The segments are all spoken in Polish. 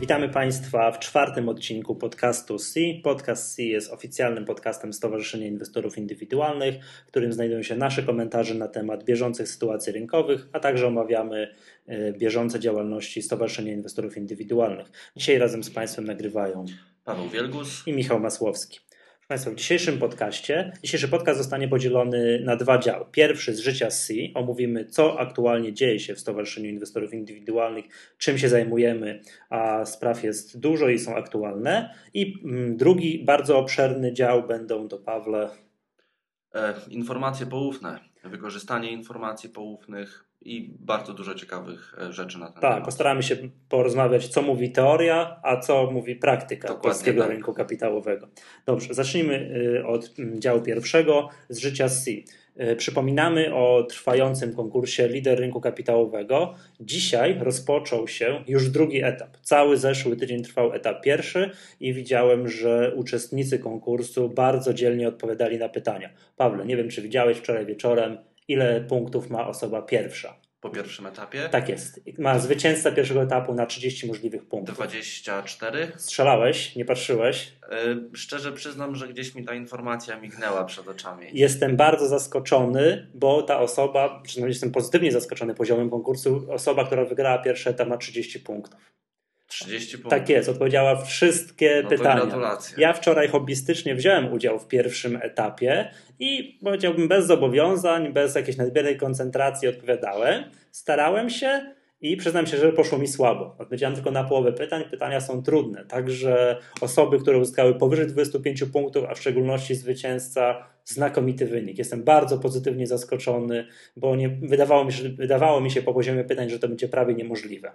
Witamy Państwa w czwartym odcinku podcastu C. Podcast C jest oficjalnym podcastem Stowarzyszenia Inwestorów Indywidualnych, w którym znajdują się nasze komentarze na temat bieżących sytuacji rynkowych, a także omawiamy e, bieżące działalności Stowarzyszenia Inwestorów Indywidualnych. Dzisiaj razem z Państwem nagrywają Paweł Wielgus i Michał Masłowski. Proszę Państwa, w dzisiejszym podcaście, dzisiejszy podcast zostanie podzielony na dwa działy. Pierwszy z życia C, omówimy co aktualnie dzieje się w Stowarzyszeniu Inwestorów Indywidualnych, czym się zajmujemy, a spraw jest dużo i są aktualne. I mm, drugi, bardzo obszerny dział będą to Pawle. E, informacje poufne, wykorzystanie informacji poufnych, i bardzo dużo ciekawych e, rzeczy na ten tak, temat. Tak, postaramy się porozmawiać, co mówi teoria, a co mówi praktyka Dokładnie polskiego tak. rynku kapitałowego. Dobrze, zacznijmy y, od mm, działu pierwszego z życia C. Y, przypominamy o trwającym konkursie Lider Rynku Kapitałowego. Dzisiaj rozpoczął się już drugi etap. Cały zeszły tydzień trwał etap pierwszy i widziałem, że uczestnicy konkursu bardzo dzielnie odpowiadali na pytania. Pawle, nie wiem, czy widziałeś wczoraj wieczorem, ile punktów ma osoba pierwsza. Po pierwszym etapie? Tak jest. Ma zwycięzca pierwszego etapu na 30 możliwych punktów. 24? Strzelałeś, nie patrzyłeś? Yy, szczerze przyznam, że gdzieś mi ta informacja mignęła przed oczami. Jestem bardzo zaskoczony, bo ta osoba, przynajmniej jestem pozytywnie zaskoczony poziomem konkursu, osoba, która wygrała pierwszy etap ma 30 punktów. 30 punktów. Tak jest, odpowiedziała wszystkie no pytania. Gratulacje. Ja wczoraj hobbystycznie wziąłem udział w pierwszym etapie i powiedziałbym bez zobowiązań, bez jakiejś nadmiernej koncentracji odpowiadałem. Starałem się i przyznam się, że poszło mi słabo. Odpowiedziałem tylko na połowę pytań. Pytania są trudne, także osoby, które uzyskały powyżej 25 punktów, a w szczególności zwycięzca, znakomity wynik. Jestem bardzo pozytywnie zaskoczony, bo nie, wydawało, mi wydawało mi się po poziomie pytań, że to będzie prawie niemożliwe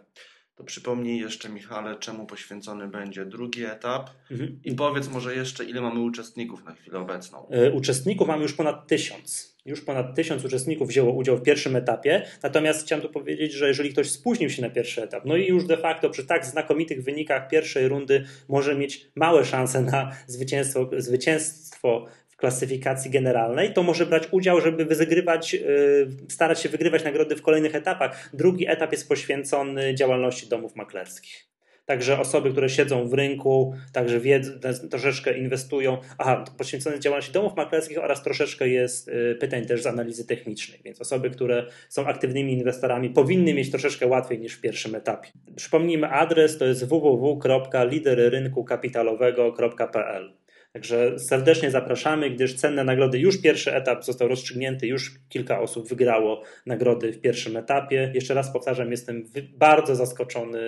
to przypomnij jeszcze, Michale, czemu poświęcony będzie drugi etap mhm. i powiedz może jeszcze, ile mamy uczestników na chwilę obecną. Yy, uczestników mamy już ponad tysiąc. Już ponad tysiąc uczestników wzięło udział w pierwszym etapie, natomiast chciałem tu powiedzieć, że jeżeli ktoś spóźnił się na pierwszy etap, no i już de facto przy tak znakomitych wynikach pierwszej rundy może mieć małe szanse na zwycięstwo, zwycięstwo klasyfikacji generalnej, to może brać udział, żeby wygrywać, y, starać się wygrywać nagrody w kolejnych etapach. Drugi etap jest poświęcony działalności domów maklerskich. Także osoby, które siedzą w rynku, także wiedzą, troszeczkę inwestują. Aha, poświęcone działalności domów maklerskich oraz troszeczkę jest y, pytań też z analizy technicznej. Więc osoby, które są aktywnymi inwestorami, powinny mieć troszeczkę łatwiej niż w pierwszym etapie. Przypomnijmy adres to jest www.liderrynkukapitalowego.pl. Także serdecznie zapraszamy, gdyż cenne nagrody, już pierwszy etap został rozstrzygnięty, już kilka osób wygrało nagrody w pierwszym etapie. Jeszcze raz powtarzam, jestem bardzo zaskoczony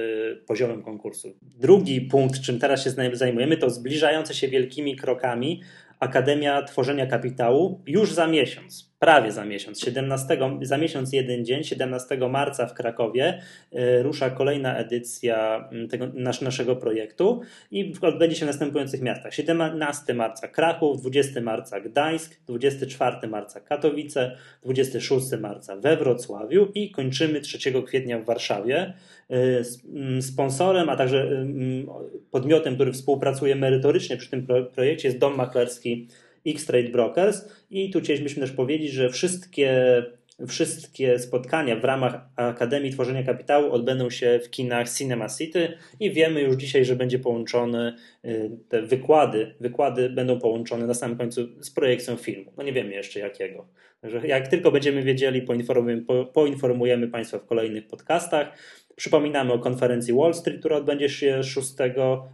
poziomem konkursu. Drugi punkt, czym teraz się zajmujemy, to zbliżające się wielkimi krokami Akademia Tworzenia Kapitału już za miesiąc prawie za miesiąc, 17, za miesiąc jeden dzień, 17 marca w Krakowie y, rusza kolejna edycja mm, tego, nasz, naszego projektu i odbędzie się w następujących miastach. 17 marca Kraków, 20 marca Gdańsk, 24 marca Katowice, 26 marca we Wrocławiu i kończymy 3 kwietnia w Warszawie. Y, mm, sponsorem, a także mm, podmiotem, który współpracuje merytorycznie przy tym projekcie jest Dom Maklerski X-Trade Brokers i tu chcielibyśmy też powiedzieć, że wszystkie, wszystkie spotkania w ramach Akademii Tworzenia Kapitału odbędą się w kinach Cinema City i wiemy już dzisiaj, że będzie połączony y, te wykłady, wykłady będą połączone na samym końcu z projekcją filmu. No nie wiemy jeszcze jakiego. Także jak tylko będziemy wiedzieli, poinformujemy, poinformujemy Państwa w kolejnych podcastach. Przypominamy o konferencji Wall Street, która odbędzie się 6,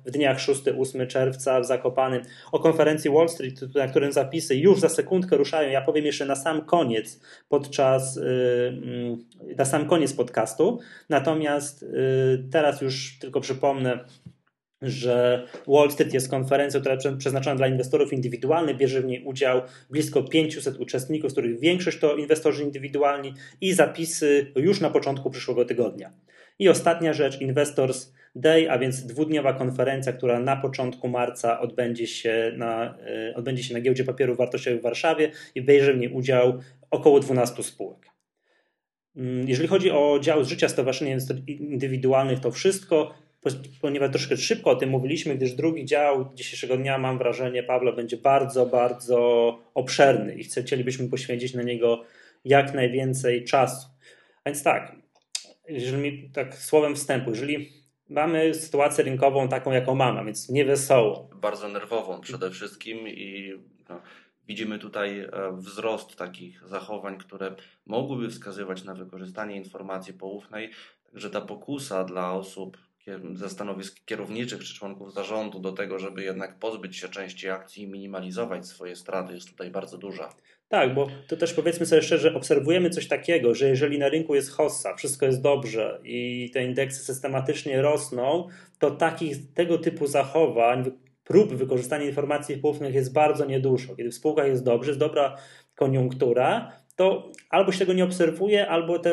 w dniach 6-8 czerwca w Zakopanym. O konferencji Wall Street, na którym zapisy już za sekundkę ruszają. Ja powiem jeszcze na sam koniec, podczas, y, mm, na sam koniec podcastu. Natomiast y, teraz już tylko przypomnę, że Wall Street jest konferencją, która jest przeznaczona dla inwestorów indywidualnych. Bierze w niej udział blisko 500 uczestników, z których większość to inwestorzy indywidualni i zapisy już na początku przyszłego tygodnia. I ostatnia rzecz, Investors Day, a więc dwudniowa konferencja, która na początku marca odbędzie się na, e, odbędzie się na giełdzie papierów wartościowych w Warszawie i bierze w niej udział około 12 spółek. Mm, jeżeli chodzi o dział z życia Stowarzyszenia Indywidualnych, to wszystko, ponieważ troszkę szybko o tym mówiliśmy, gdyż drugi dział dzisiejszego dnia, mam wrażenie, Pawlo, będzie bardzo, bardzo obszerny i chcielibyśmy poświęcić na niego jak najwięcej czasu. Więc tak, jeżeli tak słowem wstępu, jeżeli mamy sytuację rynkową taką, jaką mamy, więc niewesoło. Bardzo nerwową przede wszystkim i no, widzimy tutaj e, wzrost takich zachowań, które mogłyby wskazywać na wykorzystanie informacji poufnej. Także ta pokusa dla osób ze stanowisk kierowniczych czy członków zarządu do tego, żeby jednak pozbyć się części akcji i minimalizować swoje straty jest tutaj bardzo duża. Tak, bo to też powiedzmy sobie szczerze, obserwujemy coś takiego, że jeżeli na rynku jest hossa, wszystko jest dobrze i te indeksy systematycznie rosną, to takich tego typu zachowań, prób wykorzystania informacji poufnych jest bardzo niedużo. Kiedy w spółkach jest dobrze, jest dobra koniunktura, to albo się tego nie obserwuje, albo te,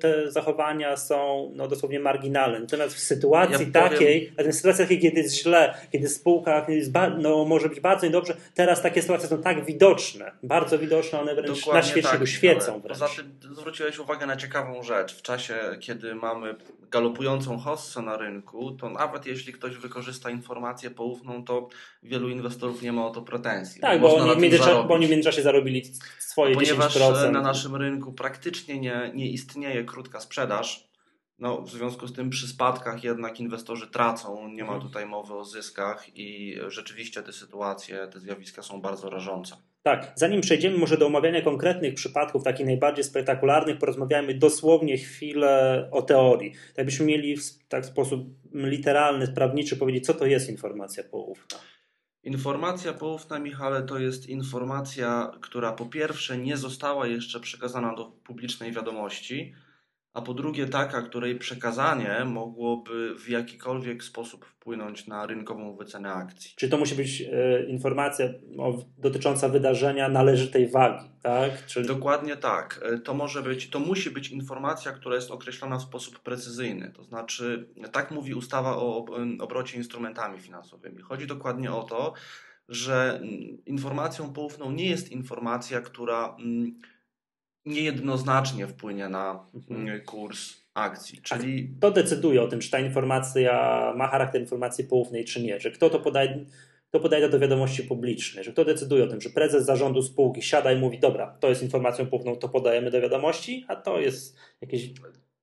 te zachowania są no, dosłownie marginalne. Natomiast w sytuacji ja takiej, powiem... w sytuacji takiej, kiedy jest źle, kiedy spółka jest no, może być bardzo niedobrze, teraz takie sytuacje są tak widoczne, bardzo widoczne, one wręcz Dokładnie na świecie tak, świecą. Wręcz. Poza tym zwróciłeś uwagę na ciekawą rzecz. W czasie, kiedy mamy galopującą hossę na rynku, to nawet jeśli ktoś wykorzysta informację poufną, to wielu inwestorów nie ma o to pretensji. Tak, bo oni, w międzyczasie, bo oni w międzyczasie zarobili swoje Ponieważ 10%. na naszym rynku praktycznie nie, nie istnieje krótka sprzedaż, no, w związku z tym przy spadkach jednak inwestorzy tracą, nie ma mhm. tutaj mowy o zyskach i rzeczywiście te sytuacje, te zjawiska są bardzo rażące. Tak, zanim przejdziemy może do omawiania konkretnych przypadków, takich najbardziej spektakularnych, porozmawiamy dosłownie chwilę o teorii. Tak byśmy mieli w tak sposób literalny, prawniczy powiedzieć, co to jest informacja poufna. Informacja poufna, Michale, to jest informacja, która po pierwsze nie została jeszcze przekazana do publicznej wiadomości, a po drugie taka, której przekazanie mogłoby w jakikolwiek sposób wpłynąć na rynkową wycenę akcji. Czy to musi być e, informacja o, dotycząca wydarzenia należytej wagi, tak? Czyli... Dokładnie tak. E, to może być, to musi być informacja, która jest określona w sposób precyzyjny. To znaczy, tak mówi ustawa o obrocie instrumentami finansowymi. Chodzi dokładnie o to, że mm, informacją poufną nie jest informacja, która mm, niejednoznacznie wpłynie na mhm. Mm, kurs akcji. Czyli... To decyduje o tym, czy ta informacja ma charakter informacji poufnej, czy nie, że kto to podaje, kto podaje do wiadomości publicznej, że kto decyduje o tym, że prezes zarządu spółki siada i mówi, dobra, to jest informacją poufną, to podajemy do wiadomości, a to jest jakieś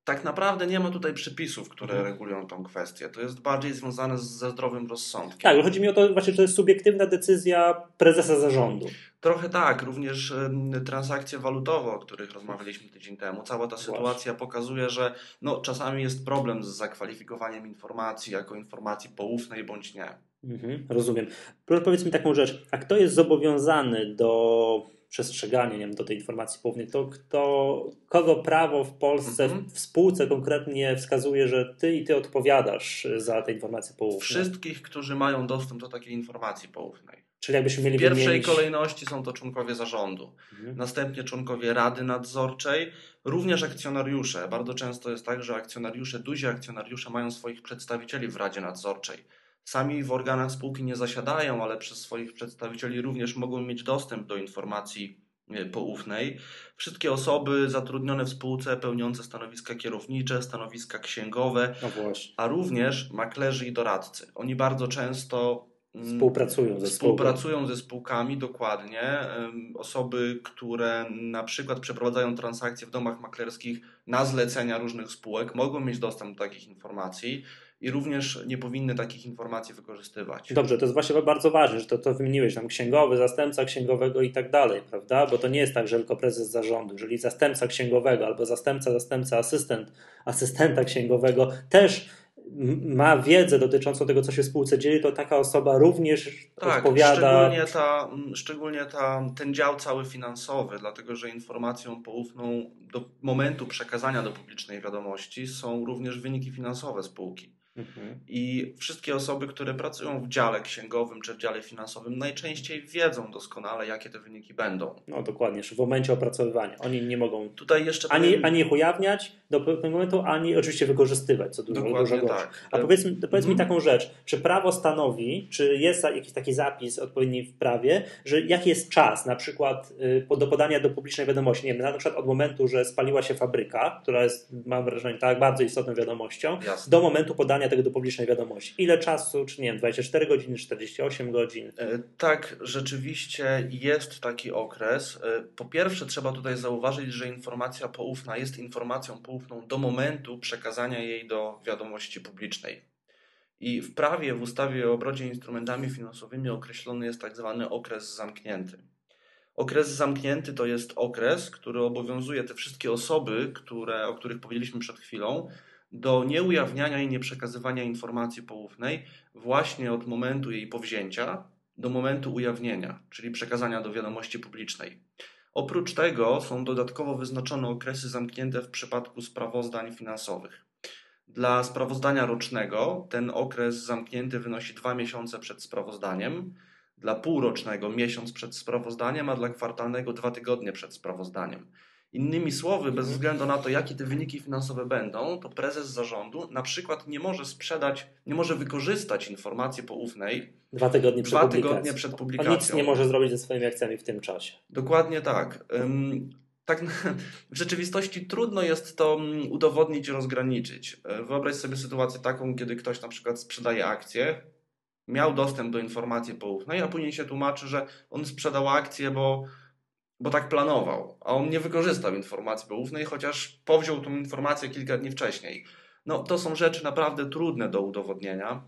tak naprawdę nie ma tutaj przepisów, które mhm. regulują tą kwestię. To jest bardziej związane ze zdrowym rozsądkiem. Tak, ale chodzi mi o to właśnie, że to jest subiektywna decyzja prezesa zarządu. Trochę tak, również transakcje walutowe, o których rozmawialiśmy tydzień temu. Cała ta sytuacja pokazuje, że no, czasami jest problem z zakwalifikowaniem informacji jako informacji poufnej bądź nie. Mhm, rozumiem. Proszę powiedz mi taką rzecz, a kto jest zobowiązany do przestrzegania nie wiem, do tej informacji poufnej, to kto, kogo prawo w Polsce, mhm. w spółce konkretnie wskazuje, że ty i ty odpowiadasz za te informacje poufne? Wszystkich, którzy mają dostęp do takiej informacji poufnej. Czyli jakbyśmy mieli W pierwszej wymienić... kolejności są to członkowie zarządu, mhm. następnie członkowie rady nadzorczej, również akcjonariusze. Bardzo często jest tak, że akcjonariusze, duzi akcjonariusze mają swoich przedstawicieli w radzie nadzorczej. Sami w organach spółki nie zasiadają, ale przez swoich przedstawicieli również mogą mieć dostęp do informacji e, poufnej. Wszystkie osoby zatrudnione w spółce pełniące stanowiska kierownicze, stanowiska księgowe, no a również maklerzy i doradcy. Oni bardzo często mm, Współpracują ze, współpracują ze spółkami, dokładnie. Osoby, które na przykład przeprowadzają transakcje w domach maklerskich na zlecenia różnych spółek, mogą mieć dostęp do takich informacji i również nie powinny takich informacji wykorzystywać. Dobrze, to jest właśnie bardzo ważne, że to, to wymieniłeś, tam księgowy, zastępca księgowego i tak dalej, prawda? Bo to nie jest tak, że tylko prezes zarządu. Jeżeli zastępca księgowego albo zastępca, zastępca, asystent, asystenta księgowego też ma wiedzę dotyczącą tego, co się w spółce dzieje, to taka osoba również tak, odpowiada. Szczególnie, ta, szczególnie ta, ten dział cały finansowy, dlatego że informacją poufną do momentu przekazania do publicznej wiadomości są również wyniki finansowe spółki. Mhm. I wszystkie osoby, które pracują w dziale księgowym czy w dziale finansowym, najczęściej wiedzą doskonale, jakie te wyniki będą. No dokładnie, w momencie opracowywania. Oni nie mogą Tutaj jeszcze ani, powiem... ani ich ujawniać do pewnego momentu, ani oczywiście wykorzystywać, co dużo, Dokładnie dużo tak. A powiedz, powiedz mi mhm. taką rzecz, czy prawo stanowi, czy jest jakiś taki zapis odpowiedni w prawie, że jaki jest czas na przykład y, do podania do publicznej wiadomości, nie wiem, na przykład od momentu, że spaliła się fabryka, która jest, mam wrażenie, tak bardzo istotną wiadomością, Jasne. do momentu podania tego do publicznej wiadomości. Ile czasu, czy nie wiem, 24 godziny, 48 godzin? E, tak, rzeczywiście jest taki okres. E, po pierwsze trzeba tutaj zauważyć, że informacja poufna jest informacją poufną do momentu przekazania jej do wiadomości publicznej. I w prawie, w ustawie o obrocie instrumentami finansowymi określony jest tak zwany okres zamknięty. Okres zamknięty to jest okres, który obowiązuje te wszystkie osoby, które, o których powiedzieliśmy przed chwilą, do nieujawniania i nieprzekazywania informacji poufnej właśnie od momentu jej powzięcia do momentu ujawnienia, czyli przekazania do wiadomości publicznej. Oprócz tego są dodatkowo wyznaczone okresy zamknięte w przypadku sprawozdań finansowych. Dla sprawozdania rocznego ten okres zamknięty wynosi dwa miesiące przed sprawozdaniem, dla półrocznego miesiąc przed sprawozdaniem, a dla kwartalnego dwa tygodnie przed sprawozdaniem. Innymi słowy, bez względu na to, jakie te wyniki finansowe będą, to prezes zarządu na przykład nie może sprzedać, nie może wykorzystać informacji poufnej dwa tygodnie przed, dwa publikacją. tygodnie przed publikacją. On nic nie może zrobić ze swoimi akcjami w tym czasie. Dokładnie tak. tak w rzeczywistości trudno jest to udowodnić i rozgraniczyć. E, wyobraź sobie sytuację taką, kiedy ktoś na przykład sprzedaje akcje, miał dostęp do informacji poufnej, a później się tłumaczy, że on sprzedał akcje, bo bo tak planował, a on nie wykorzystał informacji poufnej, chociaż powziął tą informację kilka dni wcześniej. No, to są rzeczy naprawdę trudne do udowodnienia.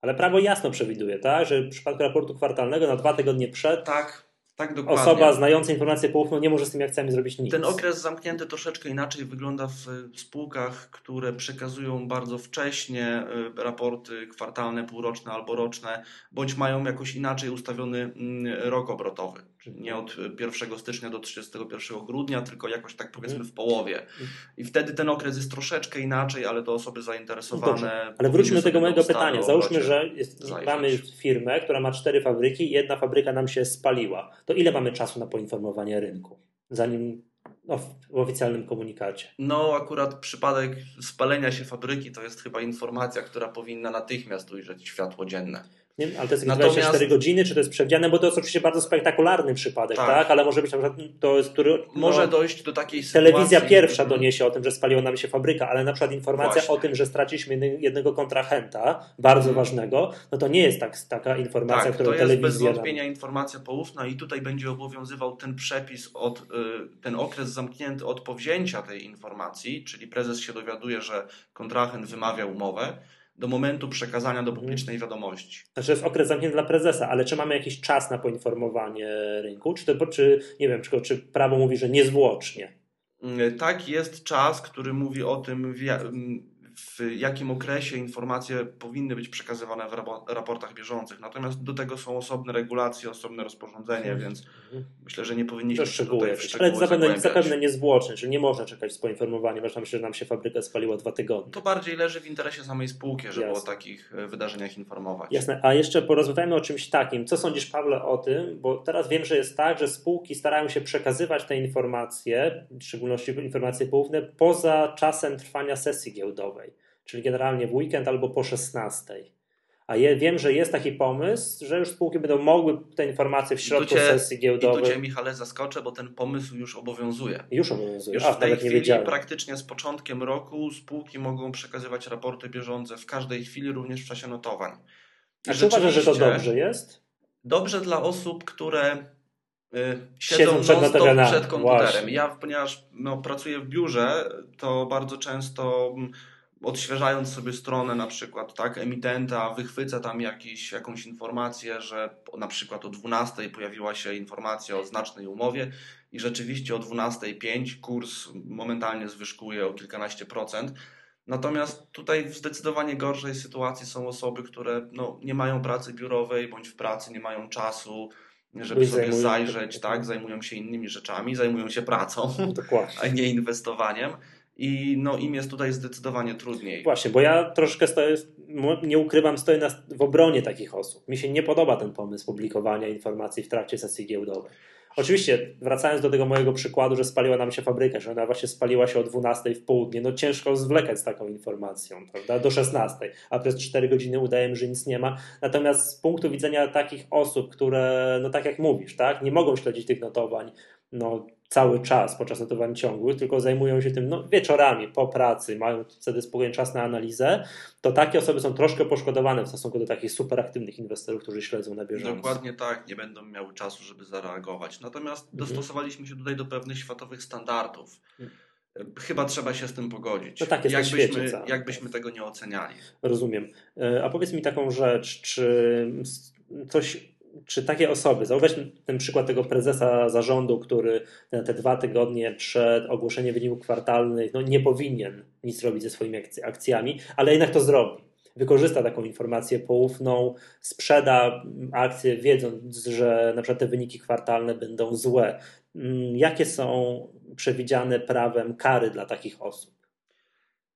Ale prawo jasno przewiduje, tak, że w przypadku raportu kwartalnego na dwa tygodnie przed tak, tak dokładnie. osoba znająca informację poufną nie może z tymi akcjami zrobić nic. Ten okres zamknięty troszeczkę inaczej wygląda w spółkach, które przekazują bardzo wcześnie y, raporty kwartalne, półroczne albo roczne, bądź mają jakoś inaczej ustawiony mm, rok obrotowy nie od 1 stycznia do 31 grudnia, tylko jakoś tak powiedzmy w połowie. I wtedy ten okres jest troszeczkę inaczej, ale to osoby zainteresowane. No ale wróćmy do tego mojego pytania. Załóżmy, że jest, mamy firmę, która ma cztery fabryki i jedna fabryka nam się spaliła. To ile mamy czasu na poinformowanie rynku, zanim no, w oficjalnym komunikacie? No, akurat przypadek spalenia się fabryki to jest chyba informacja, która powinna natychmiast ujrzeć światło dzienne. Nie? Ale to jest Natomiast... 24 godziny, czy to jest przewidziane, bo to jest oczywiście bardzo spektakularny przypadek, tak? tak? Ale może być na przykład to jest, który. No, może dojść do takiej sytuacji. Telewizja pierwsza doniesie o tym, że spaliła nam się fabryka, ale na przykład informacja Właśnie. o tym, że straciliśmy jednego kontrahenta, bardzo hmm. ważnego, no to nie jest tak, taka informacja, tak, którą telewizja. To jest bez wątpienia informacja poufna i tutaj będzie obowiązywał ten przepis od, y, ten okres zamknięty od powzięcia tej informacji, czyli prezes się dowiaduje, że kontrahent wymawia umowę do momentu przekazania do mhm. publicznej wiadomości. Znaczy jest okres zamknięty dla prezesa, ale czy mamy jakiś czas na poinformowanie rynku? Czy, to, czy nie wiem, czy, czy prawo mówi, że niezwłocznie? Mm, tak, jest czas, który mówi o tym, w jakim okresie informacje powinny być przekazywane w raportach bieżących. Natomiast do tego są osobne regulacje, osobne rozporządzenie, mhm. więc myślę, że nie powinniśmy się tutaj w szczegóły Ale zapewne, zapewne niezwłocznie, czyli nie można czekać z poinformowaniem, aż myślę, że nam się fabryka spaliła dwa tygodnie. To bardziej leży w interesie samej spółki, żeby Jasne. o takich e, wydarzeniach informować. Jasne, a jeszcze porozmawiajmy o czymś takim. Co sądzisz, Pawle, o tym? Bo teraz wiem, że jest tak, że spółki starają się przekazywać te informacje, w szczególności informacje poufne, poza czasem trwania sesji giełdowej czyli generalnie w weekend albo po 16. A je, wiem, że jest taki pomysł, że już spółki będą mogły te informacje w środku cię, sesji giełdowej. I tu Cię, Michale, zaskoczę, bo ten pomysł już obowiązuje. Już obowiązuje. Już A, w tej chwili, praktycznie z początkiem roku, spółki mogą przekazywać raporty bieżące w każdej chwili, również w czasie notowań. I A czy uważasz, że to dobrze jest? Dobrze dla osób, które y, siedzą, siedzą przed, przed komputerem. Właśnie. Ja, ponieważ no, pracuję w biurze, to bardzo często mm, odświeżając sobie stronę na przykład tak, emitenta, wychwycę tam jakiś, jakąś informację, że na przykład o 12 pojawiła się informacja o znacznej umowie i rzeczywiście o 12.05 kurs momentalnie zwyżkuje o kilkanaście procent. Natomiast tutaj w zdecydowanie gorszej sytuacji są osoby, które no, nie mają pracy biurowej bądź w pracy nie mają czasu, żeby sobie zajrzeć, tak, zajmują się innymi rzeczami, zajmują się pracą, Dokładnie. a nie inwestowaniem i no, im jest tutaj zdecydowanie trudniej. Właśnie, bo ja troszkę stoję, nie ukrywam, stoję na, w obronie takich osób. Mi się nie podoba ten pomysł publikowania informacji w trakcie sesji giełdowej. Oczywiście, wracając do tego mojego przykładu, że spaliła nam się fabryka, że ona właśnie spaliła się o 12 w południe, no ciężko zwlekać z taką informacją, prawda, do 16, a przez 4 godziny udajemy, że nic nie ma. Natomiast z punktu widzenia takich osób, które, no tak jak mówisz, tak, nie mogą śledzić tych notowań, no cały czas podczas notowań ciągłych, tylko zajmują się tym no, wieczorami, po pracy, mają wtedy spokojnie czas na analizę, to takie osoby są troszkę poszkodowane w stosunku do takich superaktywnych inwestorów, którzy śledzą na bieżąco. Dokładnie tak, nie będą miały czasu, żeby zareagować. Natomiast mhm. dostosowaliśmy się tutaj do pewnych światowych standardów. Mhm. chyba trzeba się z tym pogodzić. No tak jest jakbyśmy, świecie, jakbyśmy tego nie oceniali. Rozumiem. A powiedz mi taką rzecz, czy coś czy takie osoby, zauważ ten przykład tego prezesa zarządu, który te dwa tygodnie przed ogłoszeniem wyników kwartalnych no nie powinien nic robić ze swoimi akcjami, ale jednak to zrobi. Wykorzysta taką informację poufną, sprzeda akcje, wiedząc, że na przykład te wyniki kwartalne będą złe. Mm, jakie są przewidziane prawem kary dla takich osób?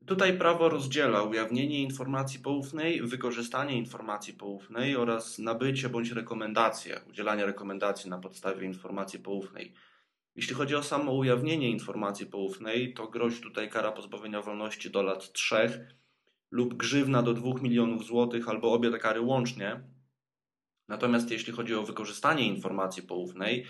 Tutaj prawo rozdziela ujawnienie informacji poufnej, wykorzystanie informacji poufnej oraz nabycie bądź rekomendacje, udzielanie rekomendacji na podstawie informacji poufnej. Jeśli chodzi o samo ujawnienie informacji poufnej, to grozi tutaj kara pozbawienia wolności do lat 3 lub grzywna do 2 milionów złotych albo obie te kary łącznie. Natomiast jeśli chodzi o wykorzystanie informacji poufnej,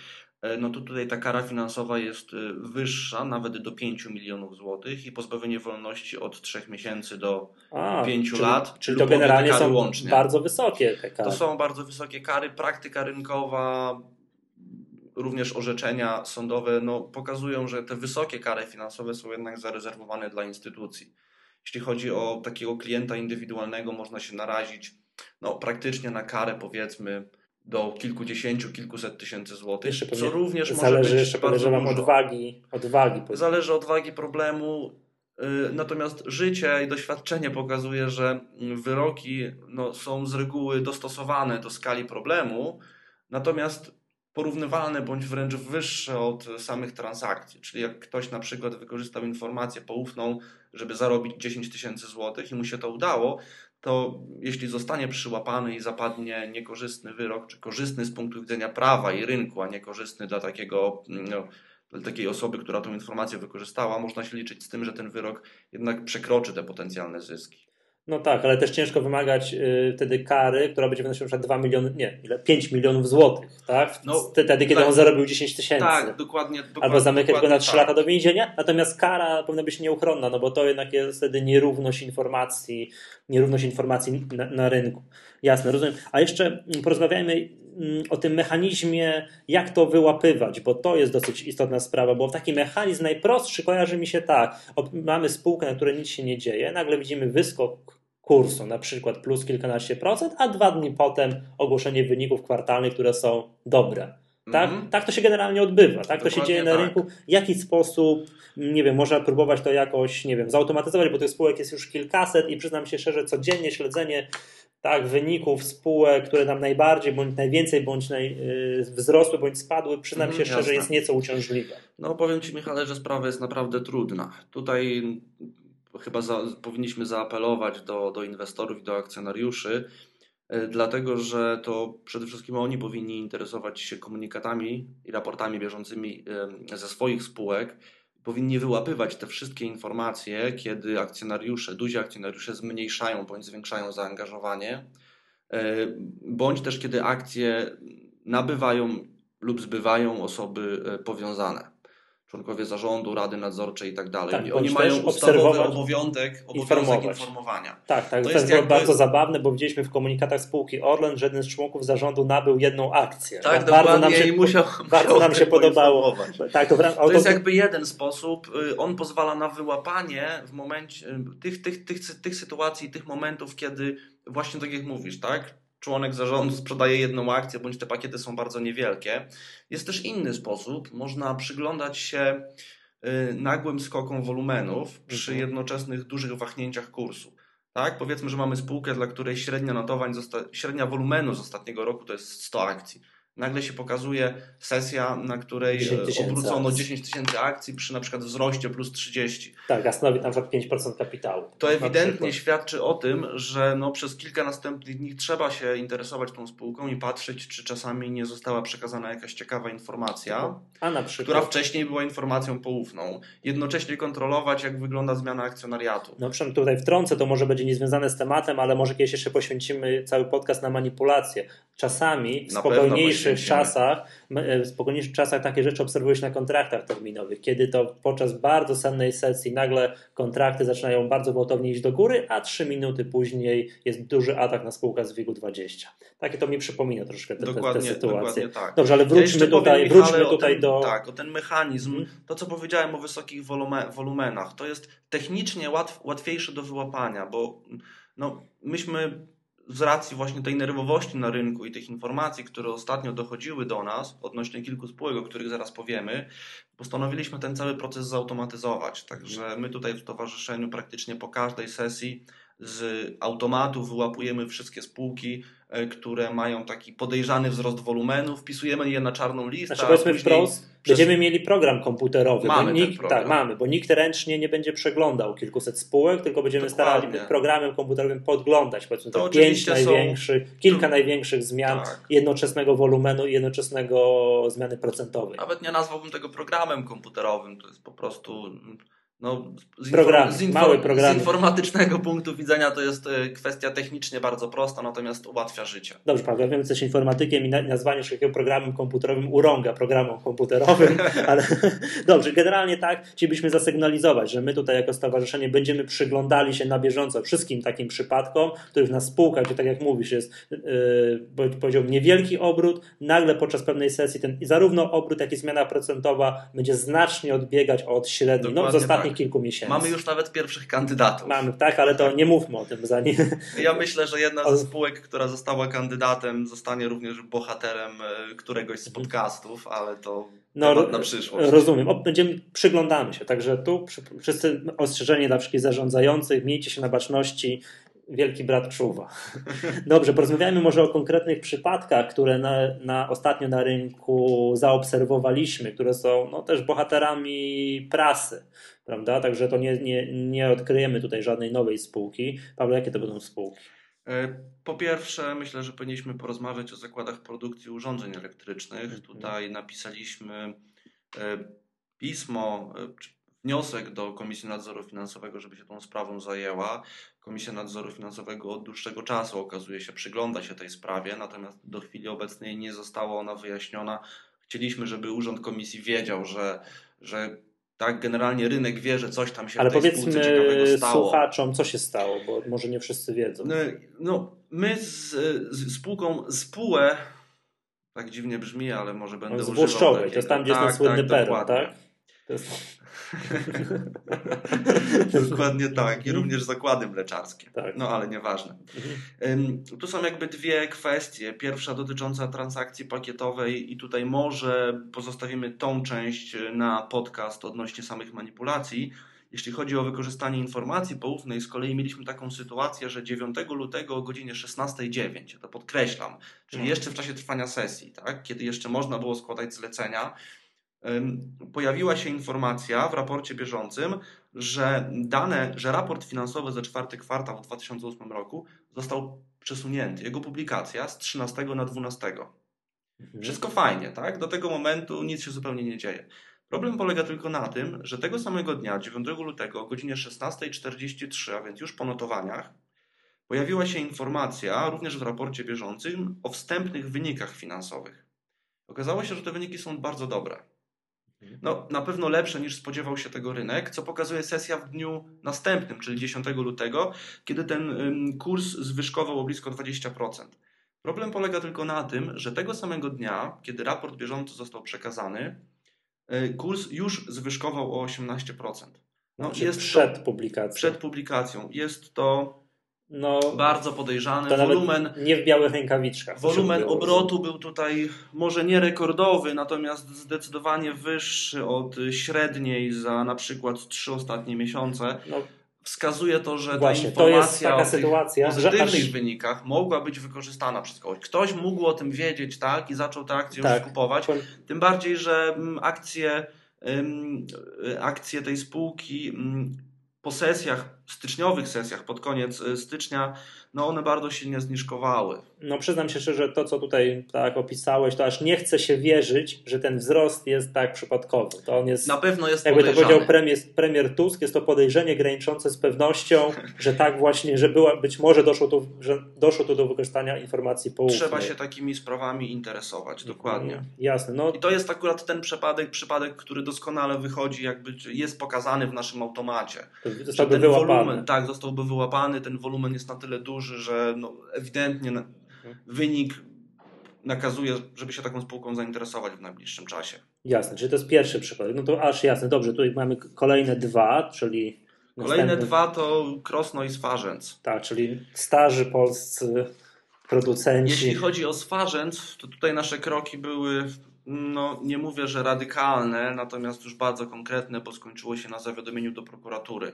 no to tutaj ta kara finansowa jest e, wyższa, nawet do 5 milionów złotych i pozbawienie wolności od 3 miesięcy do A, 5 czyli, lat. Czyli to generalnie są łącznie. bardzo wysokie te kary. To są bardzo wysokie kary. Praktyka rynkowa, również orzeczenia sądowe no, pokazują, że te wysokie kary finansowe są jednak zarezerwowane dla instytucji. Jeśli chodzi o takiego klienta indywidualnego, można się narazić no, praktycznie na karę powiedzmy do kilkudziesięciu, kilkuset tysięcy złotych, co również może zależy być jeszcze podejrzewam odwagi, odwagi. Zależy od wagi problemu, y, natomiast życie i doświadczenie pokazuje, że wyroki no, są z reguły dostosowane do skali problemu, natomiast porównywalne bądź wręcz wyższe od samych transakcji. Czyli jak ktoś na przykład wykorzystał informację poufną, żeby zarobić 10 tysięcy złotych i mu się to udało, to jeśli zostanie przyłapany i zapadnie niekorzystny wyrok, czy korzystny z punktu widzenia prawa i rynku, a niekorzystny dla takiego no, dla takiej osoby, która tą informację wykorzystała, można się liczyć z tym, że ten wyrok jednak przekroczy te potencjalne zyski. No tak, ale też ciężko wymagać y, wtedy kary, która będzie wynosiła na przykład 2 miliony, nie, ile? 5 milionów złotych, tak? No, wtedy, kiedy tak, on zarobił 10 tysięcy. Tak, dokładnie. dokładnie Albo zamykać go na 3 tak. lata do więzienia, natomiast kara powinna być nieuchronna, no bo to jednak jest wtedy nierówność informacji, nierówność informacji na, na rynku. Jasne, rozumiem. A jeszcze porozmawiajmy mm, o tym mechanizmie, jak to wyłapywać, bo to jest dosyć istotna sprawa, bo taki mechanizm najprostszy kojarzy mi się tak. Mamy spółkę, na której nic się nie dzieje, nagle widzimy wyskok kursu, na przykład plus kilkanaście procent, a dwa dni potem ogłoszenie wyników kwartalnych, które są dobre. Tak, mm -hmm. tak to się generalnie odbywa, tak Dokładnie to się dzieje na tak. rynku. W jaki sposób, nie wiem, można próbować to jakoś, nie wiem, zautomatyzować, bo tych spółek jest już kilkaset i przyznam się szczerze, codziennie śledzenie tak, wyników spółek, które nam najbardziej, bądź najwięcej, bądź naj, yy, wzrosły, bądź spadły, przyznam mm, się szczerze, jest nieco uciążliwe. No powiem Ci Michale, że sprawa jest naprawdę trudna. Tutaj chyba za, powinniśmy zaapelować do, do inwestorów i do akcjonariuszy, e, dlatego że to przede wszystkim oni powinni interesować się komunikatami i raportami bieżącymi ze swoich spółek. Powinni wyłapywać te wszystkie informacje, kiedy akcjonariusze, duzi akcjonariusze zmniejszają bądź zwiększają zaangażowanie, e, bądź też kiedy akcje nabywają lub zbywają osoby e, powiązane członkowie zarządu, rady nadzorczej i tak dalej. Tak, I oni mają ustawowy obowiązek, obowiązek informowania. Tak, tak. To, jest bardzo zabawne, bo widzieliśmy w komunikatach spółki Orlen, że jeden z członków zarządu nabył jedną akcję. Tak, tak bardzo nam się, musiał, bardzo musiał nam się podobało. Tak, to, to jest jakby jeden sposób. Y, on pozwala na wyłapanie w momencie y, tych, tych, tych, tych sytuacji, tych momentów, kiedy właśnie tak jak mówisz, tak? Członek zarządu sprzedaje jedną akcję, bądź te pakiety są bardzo niewielkie. Jest też inny sposób. Można przyglądać się y, nagłym skokom wolumenów przy mhm. jednoczesnych dużych wahnięciach kursu. Tak? Powiedzmy, że mamy spółkę, dla której średnia notowań, średnia wolumenu z ostatniego roku to jest 100 akcji nagle się pokazuje sesja, na której obrócono 10 tysięcy akcji przy na przykład wzroście plus 30. Tak, a stanowi na przykład 5% kapitału. To ewidentnie świadczy o tym, że no przez kilka następnych dni trzeba się interesować tą spółką i patrzeć, czy czasami nie została przekazana jakaś ciekawa informacja, a na przykład... która wcześniej była informacją poufną. Jednocześnie kontrolować, jak wygląda zmiana akcjonariatu. No przynajmniej tutaj wtrącę, to może będzie niezwiązane z tematem, ale może kiedyś jeszcze poświęcimy cały podcast na manipulację. czasami w spokojniejszych czasach, e, w spokojniejszych czasach takie rzeczy obserwujesz na kontraktach terminowych, kiedy to podczas bardzo sennej sesji nagle kontrakty zaczynają bardzo gwałtownie iść do góry, a trzy minuty później jest duży atak na spółkę z WIG-20. Takie to mi przypomina troszkę te, dokładnie, te, te sytuacje. Tak. Dobrze, ale wróćmy ja tutaj, powiem, wróćmy tutaj ten, do... Tak, o ten mechanizm, hmm. to co powiedziałem o wysokich wolumenach, to jest technicznie łatw, łatwiejsze do wyłapania, bo no, myśmy z racji właśnie tej nerwowości na rynku i tych informacji, które ostatnio dochodziły do nas odnośnie kilku spółek, o których zaraz powiemy, postanowiliśmy ten cały proces zautomatyzować. Także my tutaj w towarzyszeniu praktycznie po każdej sesji z automatu wyłapujemy wszystkie spółki, E, które mają taki podejrzany wzrost wolumenu, wpisujemy je na czarną listę. Znaczy powiedzmy wprost, przez... będziemy mieli program komputerowy. Mamy bo nikt, program. Tak, mamy, bo nikt ręcznie nie będzie przeglądał kilkuset spółek, tylko będziemy Dokładnie. starali programem komputerowym podglądać powiedzmy to pięć największych, są... kilka największych zmian tak. jednoczesnego wolumenu i jednoczesnego zmiany procentowej. Nawet nie nazwałbym tego programem komputerowym, to jest po prostu no, z, program, z, mały program. z informatycznego punktu widzenia to jest e, kwestia technicznie bardzo prosta, natomiast ułatwia życie. Dobrze, Paweł, ja wiem, coś informatykiem i nazwanie takiego programem komputerowym urąga programom komputerowym, ale dobrze, generalnie tak chcielibyśmy zasygnalizować, że my tutaj jako stowarzyszenie będziemy przyglądali się na bieżąco wszystkim takim przypadkom, których na spółkach, gdzie tak jak mówisz, jest yy, powiedziałbym niewielki obrót, nagle podczas pewnej sesji ten zarówno obrót, jak i zmiana procentowa będzie znacznie odbiegać od średniej. no, ostatnich kilku miesięcy. Mamy już nawet pierwszych kandydatów. Mamy, tak, ale to nie mówmy o tym zanim. Ja myślę, że jedna ze spółek, która została kandydatem, zostanie również bohaterem e, któregoś z podcastów, ale to no, na przyszłość. Rozumiem. Będziemy, przyglądamy się. Także tu wszyscy ostrzeżenie dla wszystkich zarządzających, miejcie się na baczności wielki brat czuwa. Dobrze, porozmawiajmy może o konkretnych przypadkach, które na, na, ostatnio na rynku zaobserwowaliśmy, które są no, też bohaterami prasy, prawda? Także to nie, nie, nie odkryjemy tutaj żadnej nowej spółki. Paweł, jakie to będą spółki? E, po pierwsze, myślę, że powinniśmy porozmawiać o zakładach produkcji urządzeń elektrycznych. Mhm. Tutaj napisaliśmy e, pismo, e, wniosek do Komisji Nadzoru Finansowego, żeby się tą sprawą zajęła. Komisja Nadzoru Finansowego od dłuższego czasu okazuje się przygląda się tej sprawie, natomiast do chwili obecnej nie została ona wyjaśniona. Chcieliśmy, żeby Urząd Komisji wiedział, że, że tak, generalnie rynek wie, że coś tam się Ale w tej powiedzmy ciekawego stało. słuchaczom, co się stało, bo może nie wszyscy wiedzą. No, no my z, z spółką spółę, tak dziwnie brzmi, ale może będę no, używał takiego. to jest tam, gdzie tak, jest ten słynny tak, peron, tak? To jest... Dokładnie tak. I również zakłady mleczarskie. Tak. No ale nieważne. Mhm. Tu są jakby dwie kwestie. Pierwsza dotycząca transakcji pakietowej i tutaj może pozostawimy tą część na podcast odnośnie samych manipulacji. Jeśli chodzi o wykorzystanie informacji poufnej, z kolei mieliśmy taką sytuację, że 9 lutego o godzinie 16.09, to podkreślam, czyli mhm. jeszcze w czasie trwania sesji, tak, kiedy jeszcze można było składać zlecenia, pojawiła się informacja w raporcie bieżącym, że dane, że raport finansowy za czwarty kwartał w 2008 roku został przesunięty. Jego publikacja z 13 na 12. Mhm. Wszystko fajnie, tak? Do tego momentu nic się zupełnie nie dzieje. Problem polega tylko na tym, że tego samego dnia, 9 lutego o godzinie 16.43, a więc już po notowaniach, pojawiła się informacja, również w raporcie bieżącym, o wstępnych wynikach finansowych. Okazało się, że te wyniki są bardzo dobre. No, na pewno lepsze niż spodziewał się tego rynek, co pokazuje sesja w dniu następnym, czyli 10 lutego, kiedy ten kurs zwyżkował o blisko 20%. Problem polega tylko na tym, że tego samego dnia, kiedy raport bieżący został przekazany, y, kurs już zwyżkował o 18%. No, jest przed to, publikacją. Przed publikacją. Jest to no, bardzo podejrzany. wolumen, nie w białych rękawiczkach. Wolumen obrotu był tutaj może nie rekordowy, natomiast zdecydowanie wyższy od średniej za na przykład trzy ostatnie miesiące. No, Wskazuje to, że właśnie, ta informacja to jest taka sytuacja, pozytywnych aż... wynikach mogła być wykorzystana przez kogoś. Ktoś mógł o tym wiedzieć tak, i zaczął tę akcję tak. już kupować. Tym bardziej, że mm, akcje, akcje tej spółki mm, po sesjach styczniowych sesjach, pod koniec y, stycznia, no one bardzo silnie zniżkowały. No przyznam się szczerze, to co tutaj tak opisałeś, to aż nie chce się wierzyć, że ten wzrost jest tak przypadkowy. To on jest, Na pewno jest jakby to powiedział premier, premier Tusk, jest to podejrzenie graniczące z pewnością, że tak właśnie, że była, być może doszło tu, że doszło tu do wykorzystania informacji poufnej. Trzeba się takimi sprawami interesować, dokładnie. Mhm. Jasne, no I to jest akurat ten przypadek, przypadek, który doskonale wychodzi, jakby jest pokazany w naszym automacie. zostałby wyłapany. Wolumen, tak, zostałby wyłapany, ten wolumen jest na tyle duży, że no, ewidentnie na, wynik nakazuje, żeby się taką spółką zainteresować w najbliższym czasie. Jasne, czyli to jest pierwszy przypadek. No to aż jasne, dobrze, tutaj mamy kolejne dwa, czyli Kolejne następny- dwa to Krosno i Swarzędz. Tak, czyli starzy polscy producenci. Jeśli chodzi o Swarzędz, to tutaj nasze kroki były, no nie mówię, że radykalne, natomiast już bardzo konkretne, bo skończyło się na zawiadomieniu do prokuratury.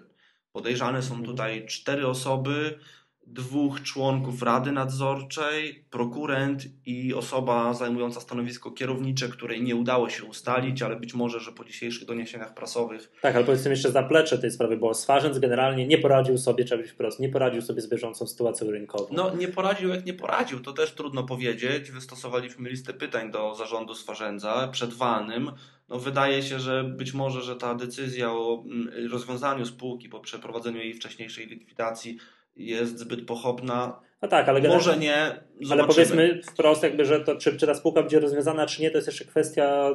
Podejrzane są Mhm. tutaj cztery osoby, dwóch członków Rady Nadzorczej, prokurent i osoba zajmująca stanowisko kierownicze, której nie udało się ustalić, ale być może, że po dzisiejszych doniesieniach prasowych Tak, ale powiedzmy jeszcze zaplecze tej sprawy, bo Swarzędz generalnie nie poradził sobie, trzeba być wprost, nie poradził sobie z bieżącą sytuacją rynkową. No, nie poradził jak nie poradził, to też trudno powiedzieć. Wystosowaliśmy listę pytań do zarządu Swarzędza przed walnym. No, wydaje się, że być może, że ta decyzja o mm, rozwiązaniu spółki po przeprowadzeniu jej wcześniejszej likwidacji jest zbyt pochopna. No tak, ale Może nie, ale zobaczymy. powiedzmy wprost jakby, że to czy, czy ta spółka będzie rozwiązana, czy nie, to jest jeszcze kwestia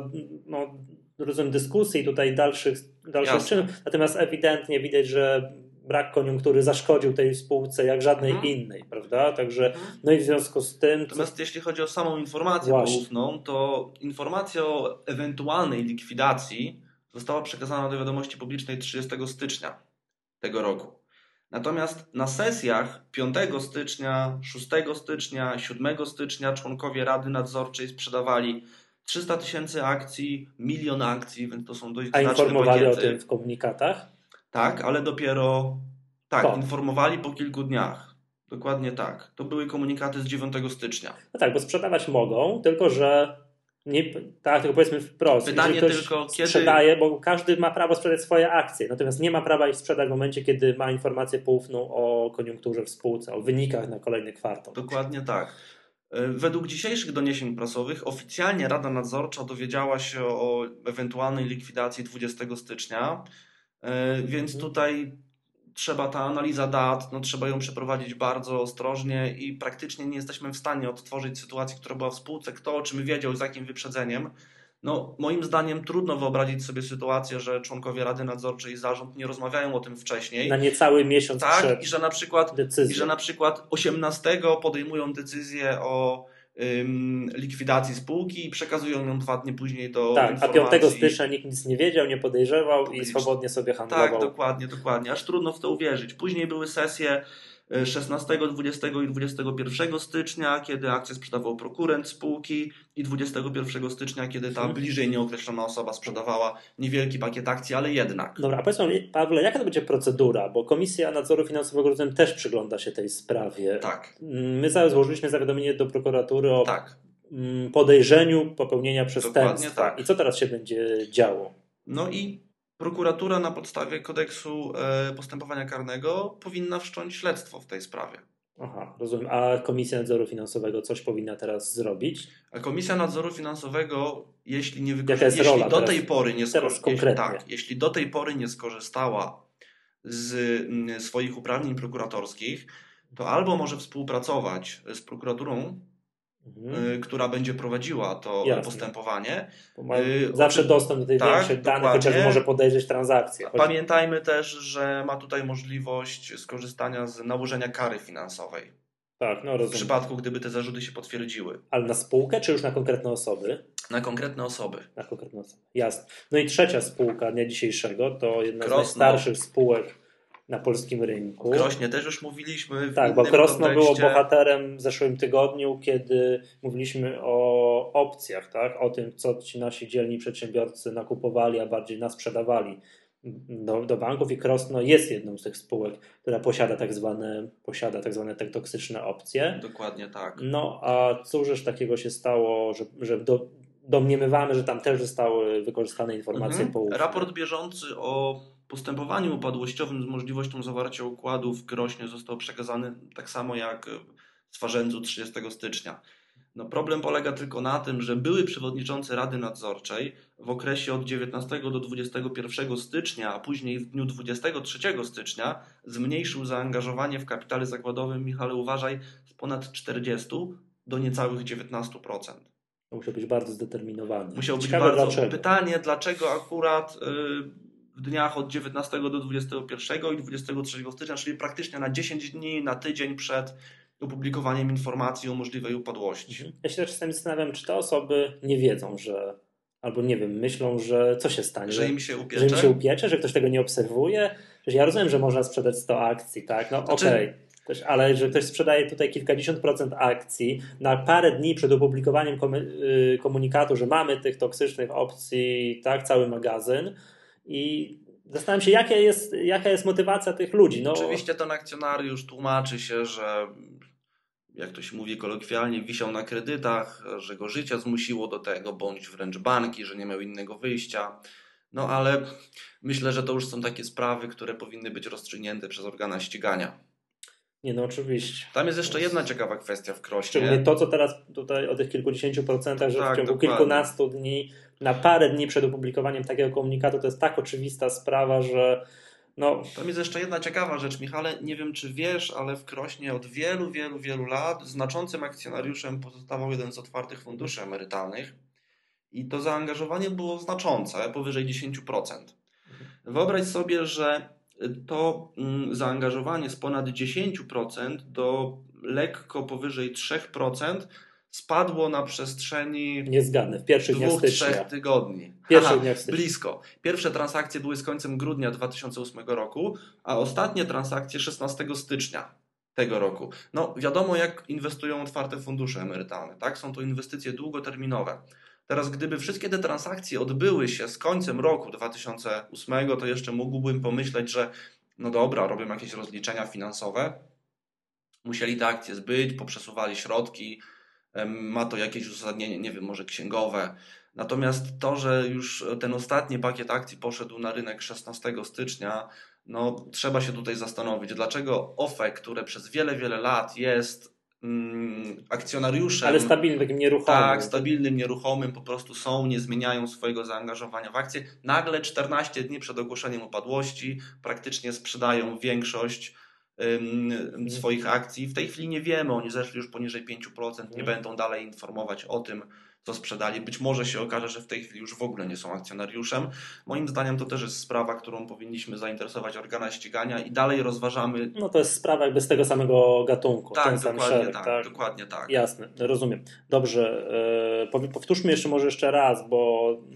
no, rozumiem, dyskusji tutaj dalszych, dalszych czynów. Natomiast ewidentnie widać, że brak koniunktury zaszkodził tej spółce jak żadnej Mhm. innej, prawda? Także no i w związku z tym co, Natomiast jeśli chodzi o samą informację Właśnie. poufną, to informacja o ewentualnej likwidacji została przekazana do wiadomości publicznej 30 stycznia tego roku. Natomiast na sesjach 5 stycznia, 6 stycznia, 7 stycznia członkowie Rady Nadzorczej sprzedawali 300 tysięcy akcji, milion akcji, więc to są dość a znaczne informowali o pakiety. tym w komunikatach. Tak, ale dopiero tak, Po. informowali po kilku dniach. Dokładnie tak. To były komunikaty z 9 stycznia. No tak, bo sprzedawać mogą, tylko że nie, tak, tylko powiedzmy wprost. Pytanie tylko, kiedy- sprzedaje, bo każdy ma prawo sprzedać swoje akcje, natomiast nie ma prawa ich sprzedać w momencie, kiedy ma informację poufną o koniunkturze w spółce, o wynikach na kolejny kwartał. Dokładnie tak. E, Według dzisiejszych doniesień prasowych oficjalnie Rada Nadzorcza dowiedziała się o ewentualnej likwidacji 20 stycznia, więc Mhm. tutaj trzeba ta analiza dat, no trzeba ją przeprowadzić bardzo ostrożnie i praktycznie nie jesteśmy w stanie odtworzyć sytuacji, która była w spółce, kto o czym wiedział, z jakim wyprzedzeniem. No, moim zdaniem trudno wyobrazić sobie sytuację, że członkowie Rady Nadzorczej i zarząd nie rozmawiają o tym wcześniej. Na niecały miesiąc Tak, przed i że na przykład decyzją. i że na przykład 18 podejmują decyzję o ym, likwidacji spółki i przekazują ją dwa dni później do tak, a informacji. 5 stycznia nikt nic nie wiedział, nie podejrzewał i Publicznie. swobodnie sobie handlował. Tak, dokładnie, dokładnie. Aż trudno w to uwierzyć. Później były sesje 16, 20 i 21 stycznia, kiedy akcję sprzedawał prokurent spółki i 21 stycznia, kiedy ta Mhm. bliżej nieokreślona osoba sprzedawała niewielki pakiet akcji, ale jednak. Dobra, a powiedz mi, Pawle, jaka to będzie procedura? Bo Komisja Nadzoru Finansowego rozumiem, też przygląda się tej sprawie. Tak, My złożyliśmy zawiadomienie do prokuratury o tak. mm, podejrzeniu popełnienia przestępstwa. tak. I co teraz się będzie działo? No i prokuratura na podstawie kodeksu e, postępowania karnego powinna wszcząć śledztwo w tej sprawie. Aha, rozumiem. A Komisja Nadzoru Finansowego coś powinna teraz zrobić? A Komisja Nadzoru Finansowego, jeśli nie Jaka wykorzysta, jest jeśli do teraz? tej pory nie skorzystała, tak, jeśli do tej pory nie skorzystała z mm, swoich uprawnień prokuratorskich, to albo może współpracować z prokuraturą, Mhm. y, która będzie prowadziła to Jasne. postępowanie. Y, zawsze dostęp do tych tak, większych danych, chociaż może podejrzeć transakcję. Pamiętajmy też, że ma tutaj możliwość skorzystania z nałożenia kary finansowej. Tak, no W rozumiem. przypadku, gdyby te zarzuty się potwierdziły. Ale na spółkę, czy już na konkretne osoby? Na konkretne osoby. Na konkretne osoby. Jasne. No i trzecia spółka dnia dzisiejszego to jedna z Krosno. najstarszych spółek na polskim rynku. Krośnie też już mówiliśmy. Tak, bo Krosno było bohaterem w zeszłym tygodniu, kiedy mówiliśmy o opcjach, tak? o tym, co ci nasi dzielni przedsiębiorcy nakupowali, a bardziej nas sprzedawali do, do banków i Krosno jest jedną z tych spółek, która posiada tak zwane, posiada tak zwane te toksyczne opcje. Dokładnie tak. No a cóżż takiego się stało, że, że do, domniemywamy, że tam też zostały wykorzystane informacje Mhm. poufne. Raport bieżący o postępowaniu upadłościowym z możliwością zawarcia układu w Krośnie został przekazany tak samo jak w Swarzędzu 30 stycznia. No problem polega tylko na tym, że były przewodniczący Rady Nadzorczej w okresie od 19 do 21 stycznia, a później w dniu 23 stycznia zmniejszył zaangażowanie w kapitale zakładowym, Michale uważaj, z ponad 40 do niecałych 19%. Musiał być bardzo zdeterminowany. Musiał Ciekawe być bardzo. Dlaczego. Pytanie, dlaczego akurat y, w dniach od 19 do 21 i 23 stycznia, czyli praktycznie na 10 dni, na tydzień przed opublikowaniem informacji o możliwej upadłości. Mhm. Ja się też czasami zastanawiam, czy te osoby nie wiedzą, że albo nie wiem, myślą, że co się stanie? Że im się upiecze? Że im się upiecze, że ktoś tego nie obserwuje. Ja rozumiem, że można sprzedać 100 akcji, tak? No znaczy... okej. Okay. ale że ktoś sprzedaje tutaj kilkadziesiąt procent akcji na parę dni przed opublikowaniem y, komunikatu, że mamy tych toksycznych opcji, tak, cały magazyn i zastanawiam się, jaka jest, jaka jest motywacja tych ludzi. No... Oczywiście ten akcjonariusz tłumaczy się, że jak to się mówi kolokwialnie, wisiał na kredytach, że go życie zmusiło do tego, bądź wręcz banki, że nie miał innego wyjścia. No ale myślę, że to już są takie sprawy, które powinny być rozstrzygnięte przez organa ścigania. Nie, no oczywiście. Tam jest jeszcze jedna ciekawa kwestia w Krośnie. Szczególnie to, co teraz tutaj o tych kilkudziesięciu procentach, że tak, w ciągu dokładnie. kilkunastu dni, na parę dni przed opublikowaniem takiego komunikatu, to jest tak oczywista sprawa, że no. Tam jest jeszcze jedna ciekawa rzecz, Michale. Nie wiem, czy wiesz, ale w Krośnie od wielu, wielu, wielu lat znaczącym akcjonariuszem pozostawał jeden z otwartych funduszy emerytalnych i to zaangażowanie było znaczące, powyżej 10%. Mhm. Wyobraź sobie, że to mm, zaangażowanie z ponad 10% do lekko powyżej 3% spadło na przestrzeni Niezgadne, w pierwszych dwóch, dniach trzech tygodni. Pierwszych dniach blisko. Pierwsze transakcje były z końcem grudnia 2008 roku, a ostatnie transakcje 16 stycznia tego roku. No wiadomo jak inwestują otwarte fundusze emerytalne, tak? Są to inwestycje długoterminowe. Teraz gdyby wszystkie te transakcje odbyły się z końcem roku 2008, to jeszcze mógłbym pomyśleć, że no dobra, robią jakieś rozliczenia finansowe, musieli te akcje zbyć, poprzesuwali środki, ma to jakieś uzasadnienie, nie wiem, może księgowe. Natomiast to, że już ten ostatni pakiet akcji poszedł na rynek 16 stycznia, no trzeba się tutaj zastanowić, dlaczego OFE, które przez wiele, wiele lat jest mm, akcjonariuszem. Ale stabilnym, takim nieruchomym. Tak, stabilnym, nieruchomym, po prostu są, nie zmieniają swojego zaangażowania w akcje. Nagle 14 dni przed ogłoszeniem upadłości praktycznie sprzedają większość Mhm. swoich akcji. W tej chwili nie wiemy, oni zeszli już poniżej 5%, nie mhm. będą dalej informować o tym, co sprzedali. Być może się okaże, że w tej chwili już w ogóle nie są akcjonariuszem. Moim zdaniem to też jest sprawa, którą powinniśmy zainteresować organa ścigania i dalej rozważamy. No to jest sprawa jakby z tego samego gatunku. Tak, dokładnie, szereg, tak, tak, dokładnie tak. Jasne, rozumiem. Dobrze, e, powtórzmy jeszcze może jeszcze raz, bo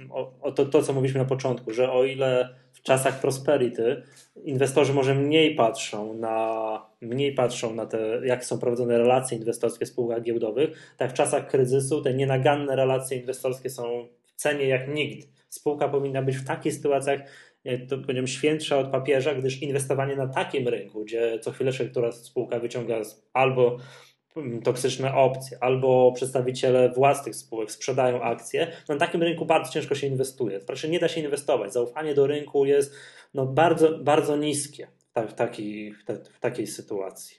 o, o to, to, co mówiliśmy na początku, że o ile w czasach prosperity inwestorzy może mniej patrzą na, mniej patrzą na te, jak są prowadzone relacje inwestorskie w spółkach giełdowych, tak w czasach kryzysu te nienaganne relacje inwestorskie są w cenie jak nigdy. Spółka powinna być w takich sytuacjach, to powiedziałem, świętsza od papieża, gdyż inwestowanie na takim rynku, gdzie co chwilę która spółka wyciąga albo toksyczne opcje, albo przedstawiciele własnych spółek sprzedają akcje, no na takim rynku bardzo ciężko się inwestuje. Znaczy nie da się inwestować. Zaufanie do rynku jest no, bardzo, bardzo niskie w, takiej, w, takiej sytuacji.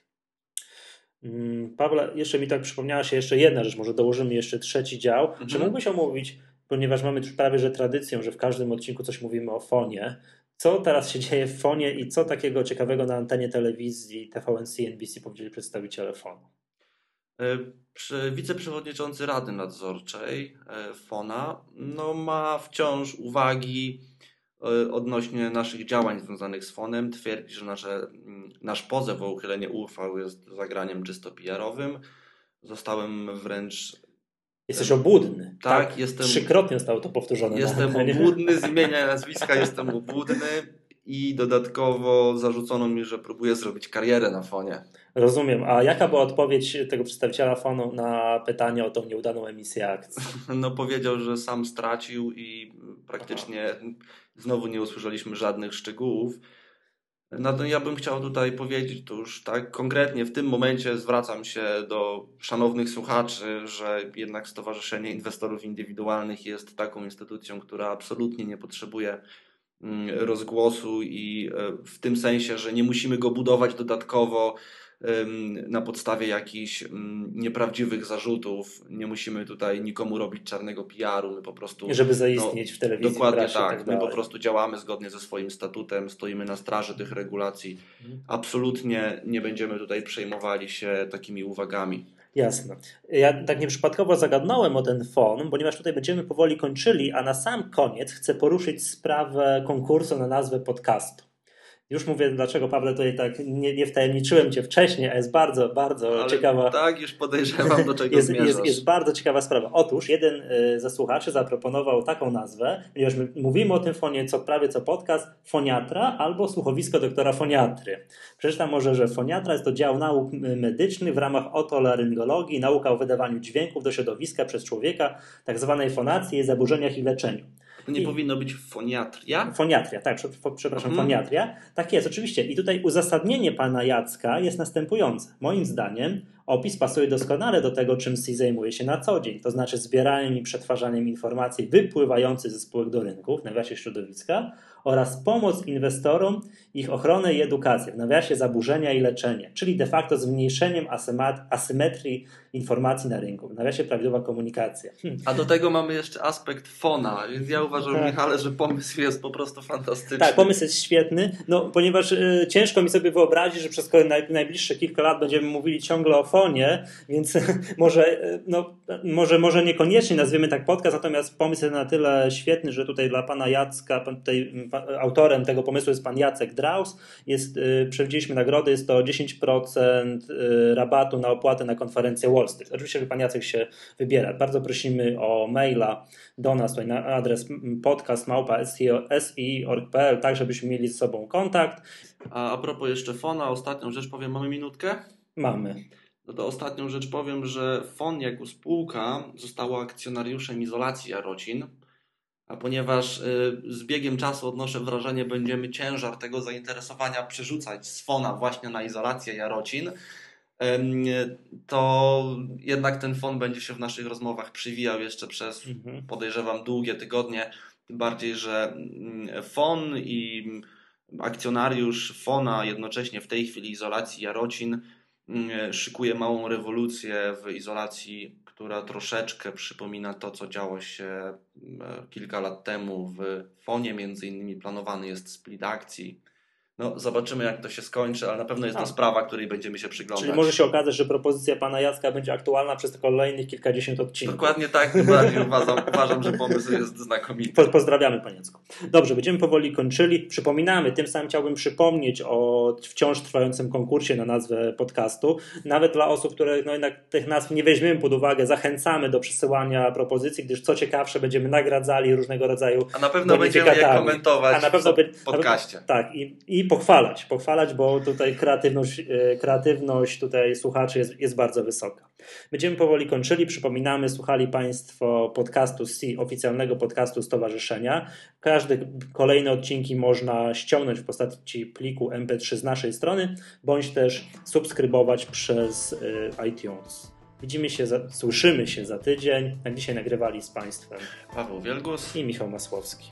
Mm, Pawle, jeszcze mi tak przypomniała się jeszcze jedna rzecz, może dołożymy jeszcze trzeci dział. Mhm. Czy mógłbyś omówić, ponieważ mamy prawie że tradycję, że w każdym odcinku coś mówimy o fonie, co teraz się dzieje w fonie i co takiego ciekawego na antenie telewizji TVN CNBC powiedzieli przedstawiciele fonu? E, wiceprzewodniczący Rady Nadzorczej e, FONA no, ma wciąż uwagi e, odnośnie naszych działań związanych z fonem. Twierdzi, że nasze, mm, nasz pozew o uchylenie uchwał jest zagraniem czysto PR-owym. Zostałem wręcz. Jesteś obłudny. Tak, tak? jestem. Trzykrotnie zostało to powtórzone. Jestem obłudny z imienia nazwiska, jestem obłudny i dodatkowo zarzucono mi, że próbuję zrobić karierę na fonie. Rozumiem. A jaka była odpowiedź tego przedstawiciela fonu na pytanie o tą nieudaną emisję akcji? No powiedział, że sam stracił i praktycznie Aha. znowu nie usłyszeliśmy żadnych szczegółów. No ja bym chciał tutaj powiedzieć to już tak konkretnie w tym momencie zwracam się do szanownych słuchaczy, że jednak Stowarzyszenie Inwestorów Indywidualnych jest taką instytucją, która absolutnie nie potrzebuje rozgłosu i w tym sensie, że nie musimy go budować dodatkowo na podstawie jakichś nieprawdziwych zarzutów. Nie musimy tutaj nikomu robić czarnego PR-u. My po prostu. Żeby zaistnieć no, w telewizji. Dokładnie tak. tak my po prostu działamy zgodnie ze swoim statutem, stoimy na straży tych regulacji. Mhm. Absolutnie nie będziemy tutaj przejmowali się takimi uwagami. Jasne. Ja tak nieprzypadkowo zagadnąłem o ten fon, ponieważ tutaj będziemy powoli kończyli, a na sam koniec chcę poruszyć sprawę konkursu na nazwę podcastu. Już mówię, dlaczego Pawle tutaj tak nie, nie wtajemniczyłem Cię wcześniej, a jest bardzo, bardzo Ale ciekawa. Tak, już podejrzewam, do czego jest, jest, jest, bardzo ciekawa sprawa. Otóż jeden y, ze słuchaczy zaproponował taką nazwę, ponieważ my mówimy o tym fonie co prawie co podcast, foniatra albo słuchowisko doktora foniatry. Przeczytam może, że foniatra jest to dział nauk medycznych w ramach otolaryngologii, nauka o wydawaniu dźwięków do środowiska przez człowieka, tak zwanej fonacji, zaburzeniach i leczeniu. To nie I... powinno być foniatria? Foniatria, tak, przepraszam, mhm. foniatria. Tak jest, oczywiście. I tutaj uzasadnienie pana Jacka jest następujące. Moim zdaniem opis pasuje doskonale do tego, czym C zajmuje się na co dzień, to znaczy zbieraniem i przetwarzaniem informacji wypływających ze spółek do rynków, w nawiasie środowiska, oraz pomoc inwestorom, ich ochronę i edukację, w nawiasie zaburzenia i leczenie, czyli de facto zmniejszeniem asymetrii informacji na rynku, w nawiasie prawidłowa komunikacja. Hmm. A do tego mamy jeszcze aspekt fona, więc ja uważam, tak. Michale, że pomysł jest po prostu fantastyczny. Tak, pomysł jest świetny, no, ponieważ y, ciężko mi sobie wyobrazić, że przez najbliższe kilka lat będziemy mówili ciągle o więc może, no, może, może niekoniecznie nazwiemy tak podcast, natomiast pomysł jest na tyle świetny, że tutaj dla pana Jacka, tutaj autorem tego pomysłu jest pan Jacek Draus. Jest, y, przewidzieliśmy nagrody, jest to 10% y, rabatu na opłatę na konferencję Wall Street. Oczywiście, że pan Jacek się wybiera. Bardzo prosimy o maila do nas tutaj na adres podcast.si.org.pl, tak żebyśmy mieli ze sobą kontakt. A, a propos jeszcze fona, ostatnią rzecz powiem, mamy minutkę? Mamy. No to ostatnią rzecz powiem, że FON jako spółka została akcjonariuszem izolacji Jarocin a ponieważ y, z biegiem czasu odnoszę wrażenie, będziemy ciężar tego zainteresowania przerzucać z fona właśnie na izolację jarocin, to jednak ten fon będzie się w naszych rozmowach przywijał jeszcze przez, mhm. podejrzewam, długie tygodnie. Tym bardziej, że mm, fon i akcjonariusz fona jednocześnie w tej chwili izolacji jarocin szykuje małą rewolucję w izolacji która troszeczkę przypomina to, co działo się e, kilka lat temu w fonie. Między innymi planowany jest split akcji no, zobaczymy, jak to się skończy, ale na pewno jest to sprawa, której będziemy się przyglądać. Czyli może się okazać, że propozycja pana Jacka będzie aktualna przez kolejnych kilkadziesiąt odcinków. Dokładnie tak, uważam, uważam, że pomysł jest znakomity. Po, pozdrawiamy panie Jacku. Dobrze, będziemy powoli kończyli. Przypominamy, tym samym chciałbym przypomnieć o wciąż trwającym konkursie na nazwę podcastu. Nawet dla osób, które no jednak tych nazw nie weźmiemy pod uwagę, zachęcamy do przesyłania propozycji, gdyż co ciekawsze będziemy nagradzali różnego rodzaju A na pewno będziemy je komentować A na pewno w podcaście. Tak, i, i pochwalać, pochwalać, bo tutaj kreatywność, e, kreatywność tutaj słuchaczy jest, jest bardzo wysoka. Będziemy powoli kończyli. Przypominamy, słuchali Państwo podcastu C, oficjalnego podcastu Stowarzyszenia. Każdy kolejne odcinki można ściągnąć w postaci pliku MP3 z naszej strony, bądź też subskrybować przez e, iTunes. Widzimy się, za, słyszymy się za tydzień. Na dzisiaj nagrywali z Państwem Paweł Wielgus i Michał Masłowski.